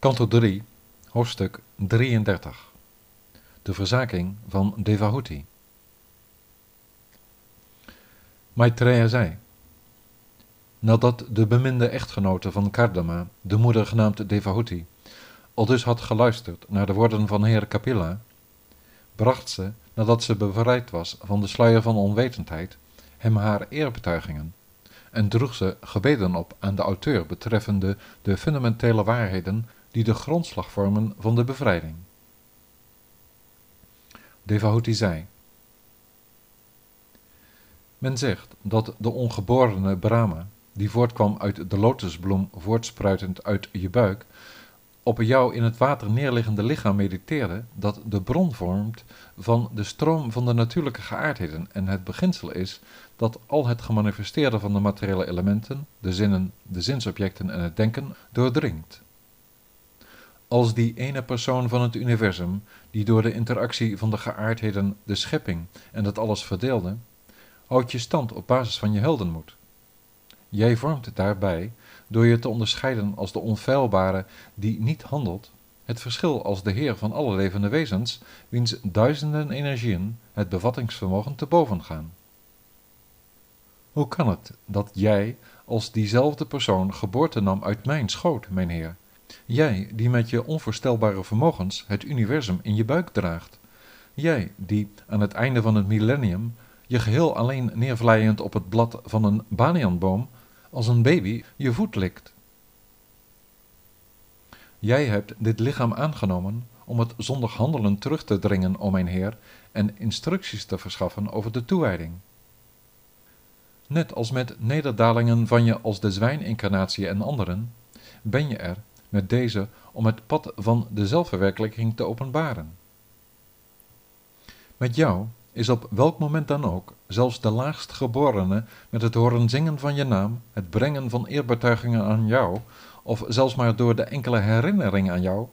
Kanto 3, hoofdstuk 33 De verzaking van Devahuti. Maitreya zei Nadat de beminde echtgenote van Kardama, de moeder genaamd Devahuti, al dus had geluisterd naar de woorden van heer Kapila, bracht ze, nadat ze bevrijd was van de sluier van onwetendheid, hem haar eerbetuigingen en droeg ze gebeden op aan de auteur betreffende de fundamentele waarheden die de grondslag vormen van de bevrijding. Devahuti zei: Men zegt dat de ongeborene Brahma, die voortkwam uit de lotusbloem voortspruitend uit je buik, op jou in het water neerliggende lichaam mediteerde, dat de bron vormt van de stroom van de natuurlijke geaardheden en het beginsel is dat al het gemanifesteerde van de materiële elementen, de zinnen, de zinsobjecten en het denken doordringt. Als die ene persoon van het universum, die door de interactie van de geaardheden de schepping en dat alles verdeelde, houdt je stand op basis van je heldenmoed. Jij vormt daarbij, door je te onderscheiden als de onfeilbare die niet handelt, het verschil als de heer van alle levende wezens, wiens duizenden energieën het bevattingsvermogen te boven gaan. Hoe kan het dat jij als diezelfde persoon geboorte nam uit mijn schoot, mijn heer? Jij die met je onvoorstelbare vermogens het universum in je buik draagt. Jij die aan het einde van het millennium je geheel alleen neervlijend op het blad van een banianboom als een baby je voet likt. Jij hebt dit lichaam aangenomen om het zonder handelen terug te dringen, o mijn Heer, en instructies te verschaffen over de toewijding. Net als met nederdalingen van je als de zwijnincarnatie en anderen, ben je er met deze om het pad van de zelfverwerkelijking te openbaren. Met jou is op welk moment dan ook, zelfs de laagst geborene, met het horen zingen van je naam, het brengen van eerbetuigingen aan jou, of zelfs maar door de enkele herinnering aan jou,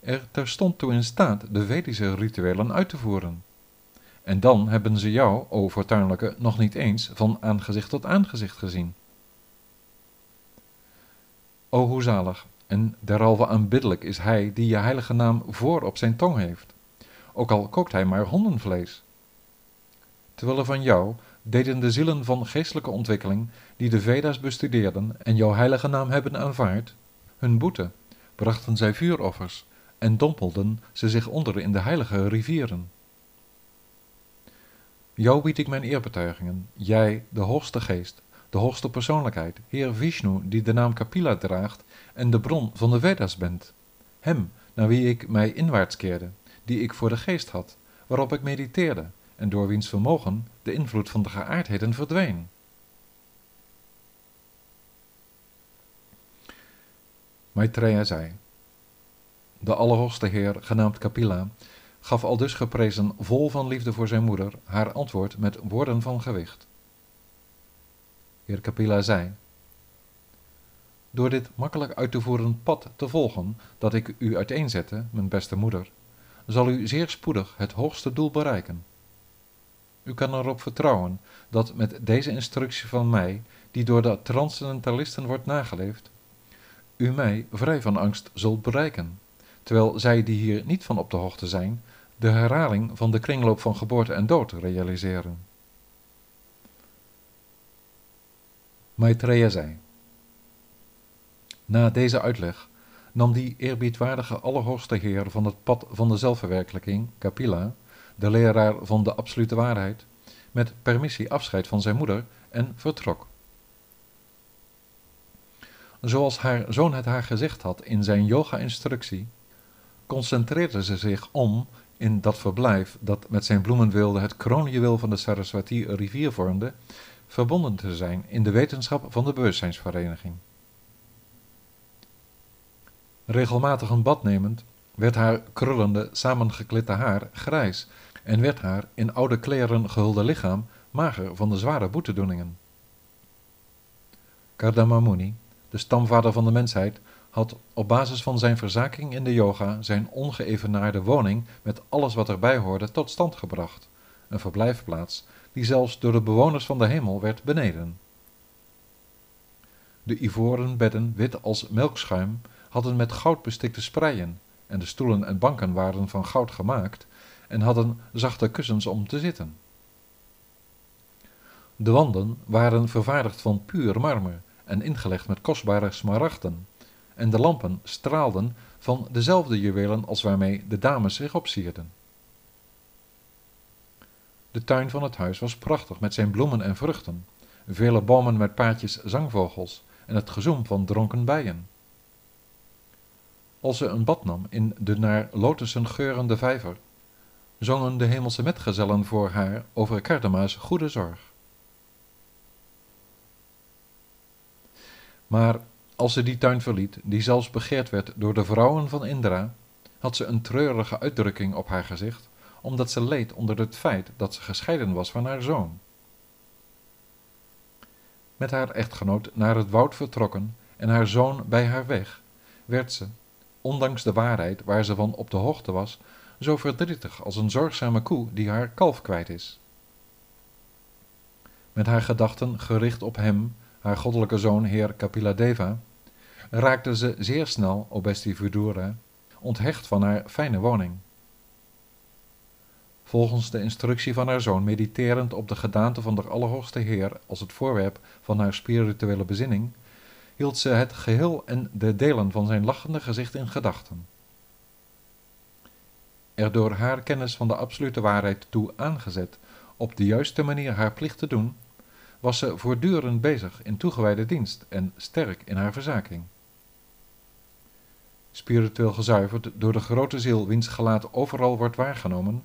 er terstond toe in staat de Vedische rituelen uit te voeren. En dan hebben ze jou, o fortuinlijke, nog niet eens van aangezicht tot aangezicht gezien. O hoe zalig en derhalve aanbiddelijk is hij die je heilige naam voor op zijn tong heeft, ook al kookt hij maar hondenvlees. Terwille van jou deden de zielen van geestelijke ontwikkeling, die de Veda's bestudeerden en jouw heilige naam hebben aanvaard, hun boete, brachten zij vuuroffers en dompelden ze zich onder in de heilige rivieren. Jou bied ik mijn eerbetuigingen, jij, de hoogste geest, de hoogste persoonlijkheid, Heer Vishnu, die de naam Kapila draagt en de bron van de Veda's bent. Hem, naar wie ik mij inwaarts keerde, die ik voor de geest had, waarop ik mediteerde, en door wiens vermogen de invloed van de geaardheden verdween. Maitreya zei, de Allerhoogste Heer, genaamd Kapila, gaf aldus geprezen, vol van liefde voor zijn moeder, haar antwoord met woorden van gewicht. Heer Kapila zei, door dit makkelijk uit te voeren pad te volgen dat ik u uiteenzette, mijn beste moeder, zal u zeer spoedig het hoogste doel bereiken. U kan erop vertrouwen dat met deze instructie van mij, die door de transcendentalisten wordt nageleefd, u mij vrij van angst zult bereiken, terwijl zij die hier niet van op de hoogte zijn, de herhaling van de kringloop van geboorte en dood realiseren. Maitreya zei, na deze uitleg nam die eerbiedwaardige Allerhoogste Heer van het pad van de zelfverwerkelijking, Kapila, de leraar van de absolute waarheid, met permissie afscheid van zijn moeder en vertrok. Zoals haar zoon het haar gezegd had in zijn yoga-instructie, concentreerde ze zich om in dat verblijf dat met zijn bloemenwilde het kroonjuweel van de Saraswati-rivier vormde, verbonden te zijn in de wetenschap van de bewustzijnsvereniging. Regelmatig een bad nemend, werd haar krullende, samengeklitte haar grijs en werd haar in oude kleren gehulde lichaam mager van de zware boetedoeningen. Kardamamuni, de stamvader van de mensheid, had op basis van zijn verzaking in de yoga zijn ongeëvenaarde woning met alles wat erbij hoorde tot stand gebracht, een verblijfplaats die zelfs door de bewoners van de hemel werd beneden. De ivoren bedden, wit als melkschuim, hadden met goud bestikte spreien en de stoelen en banken waren van goud gemaakt en hadden zachte kussens om te zitten. De wanden waren vervaardigd van puur marmer en ingelegd met kostbare smaragden, en de lampen straalden van dezelfde juwelen als waarmee de dames zich opsierden. De tuin van het huis was prachtig met zijn bloemen en vruchten, vele bomen met paadjes zangvogels en het gezoem van dronken bijen. Als ze een bad nam in de naar lotussen geurende vijver, zongen de hemelse metgezellen voor haar over Kardema's goede zorg. Maar als ze die tuin verliet, die zelfs begeerd werd door de vrouwen van Indra, had ze een treurige uitdrukking op haar gezicht, omdat ze leed onder het feit dat ze gescheiden was van haar zoon. Met haar echtgenoot naar het woud vertrokken en haar zoon bij haar weg, werd ze, ondanks de waarheid waar ze van op de hoogte was, zo verdrietig als een zorgzame koe die haar kalf kwijt is. Met haar gedachten gericht op hem, haar goddelijke zoon, heer Kapiladeva, raakte ze zeer snel, o bestie Vidura, onthecht van haar fijne woning. Volgens de instructie van haar zoon, mediterend op de gedaante van de Allerhoogste Heer als het voorwerp van haar spirituele bezinning, hield ze het geheel en de delen van zijn lachende gezicht in gedachten. Er door haar kennis van de absolute waarheid toe aangezet op de juiste manier haar plicht te doen, was ze voortdurend bezig in toegewijde dienst en sterk in haar verzaking. Spiritueel gezuiverd door de grote ziel wiens gelaat overal wordt waargenomen,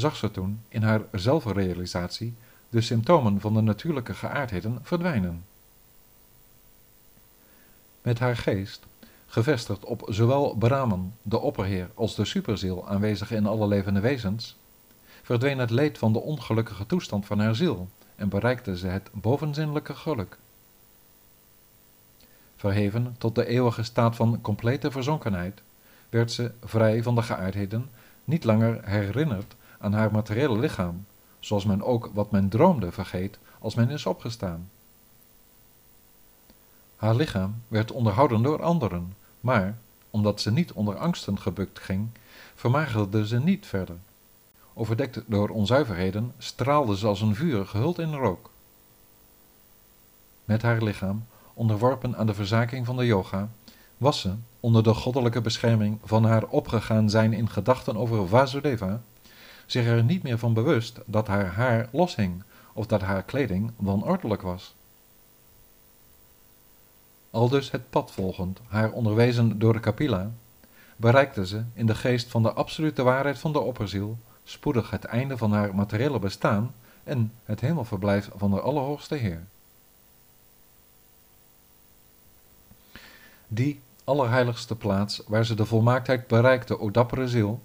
zag ze toen in haar zelfrealisatie de symptomen van de natuurlijke geaardheden verdwijnen. Met haar geest, gevestigd op zowel Brahman, de opperheer, als de superziel aanwezig in alle levende wezens, verdween het leed van de ongelukkige toestand van haar ziel en bereikte ze het bovenzinnelijke geluk. Verheven tot de eeuwige staat van complete verzonkenheid, werd ze, vrij van de geaardheden, niet langer herinnerd aan haar materiële lichaam, zoals men ook wat men droomde vergeet als men is opgestaan. Haar lichaam werd onderhouden door anderen, maar, omdat ze niet onder angsten gebukt ging, vermagerde ze niet verder. Overdekt door onzuiverheden straalde ze als een vuur gehuld in rook. Met haar lichaam, onderworpen aan de verzaking van de yoga, was ze, onder de goddelijke bescherming van haar opgegaan zijn in gedachten over Vasudeva, zich er niet meer van bewust dat haar haar loshing of dat haar kleding wanordelijk was. Aldus het pad volgend, haar onderwezen door de Kapila, bereikte ze, in de geest van de absolute waarheid van de opperziel, spoedig het einde van haar materiële bestaan en het hemelverblijf van de Allerhoogste Heer. Die allerheiligste plaats waar ze de volmaaktheid bereikte, o dappere ziel,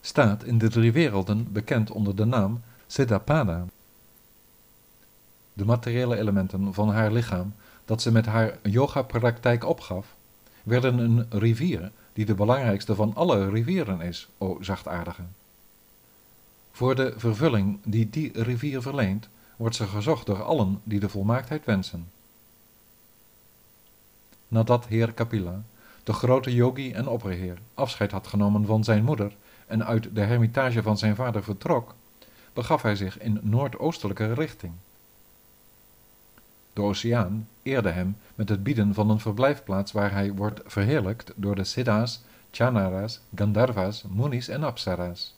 staat in de drie werelden bekend onder de naam Siddhapada. De materiële elementen van haar lichaam, dat ze met haar yoga-praktijk opgaf, werden een rivier die de belangrijkste van alle rivieren is, o zachtaardige. Voor de vervulling die die rivier verleent, wordt ze gezocht door allen die de volmaaktheid wensen. Nadat heer Kapila, de grote yogi en opperheer, afscheid had genomen van zijn moeder en uit de hermitage van zijn vader vertrok, begaf hij zich in noordoostelijke richting. De oceaan eerde hem met het bieden van een verblijfplaats waar hij wordt verheerlijkt door de Siddha's, Chanaras, Gandharvas, Munis en Apsaras.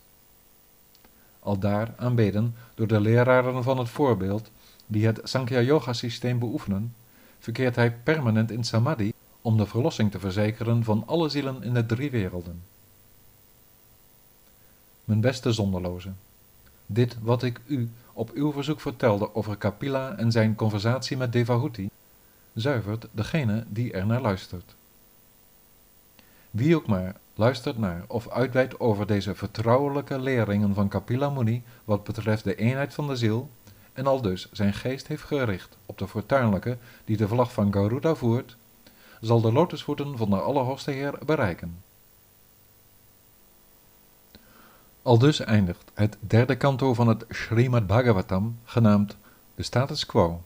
Aldaar aanbeden door de leraren van het voorbeeld die het Sankhya Yoga systeem beoefenen, verkeert hij permanent in samadhi om de verlossing te verzekeren van alle zielen in de drie werelden mijn beste zonderloze. Dit wat ik u op uw verzoek vertelde over Kapila en zijn conversatie met Devahuti, zuivert degene die er naar luistert. Wie ook maar luistert naar of uitweidt over deze vertrouwelijke leringen van Kapila Muni wat betreft de eenheid van de ziel, en al dus zijn geest heeft gericht op de fortuinlijke die de vlag van Garuda voert, zal de lotusvoeten van de Allerhoogste Heer bereiken. Aldus eindigt het derde kanto van het Srimad Bhagavatam, genaamd de status quo.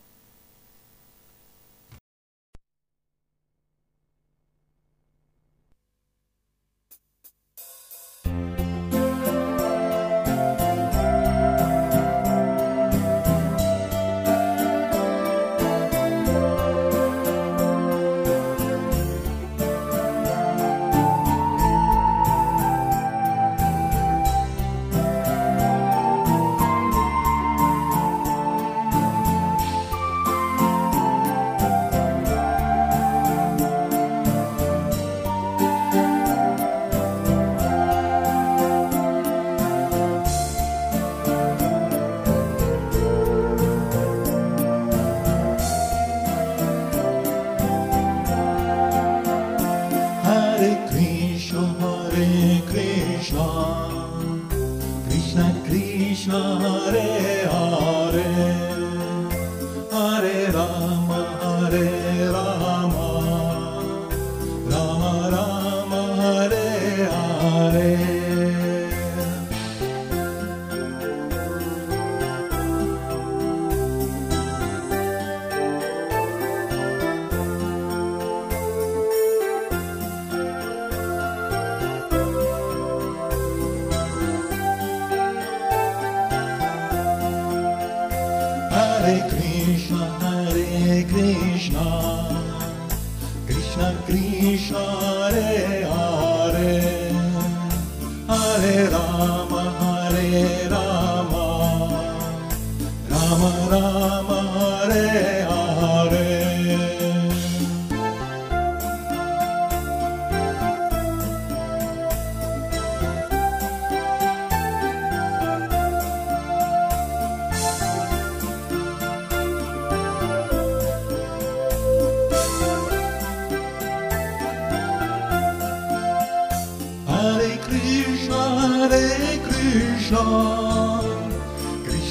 my Hare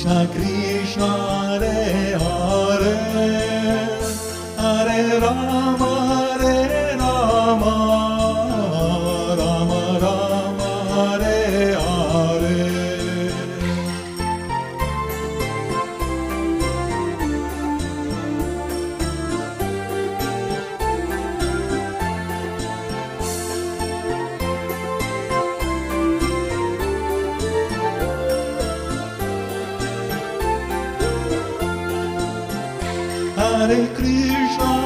Krishna, Krishna, Hare Hare, Hare Rama. Hare Krishna.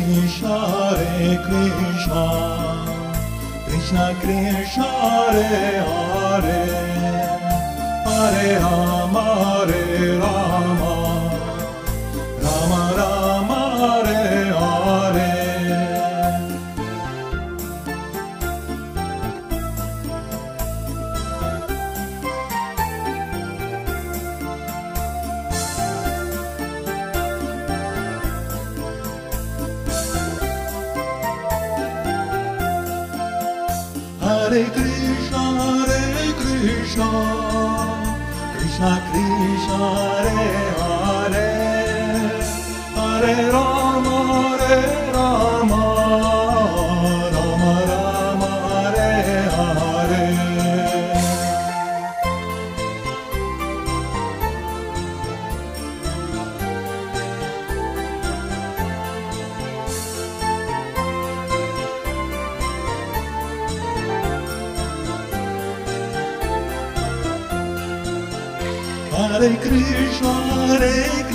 Krishna, Hare Krishna, Krishna Krishna, Hare Hare, Hare Rama, Hare Krishna, Hare Krishna, Krishna Krishna, Hare Hare, Hare Rama, Hare Rama. Doamne, grijoare,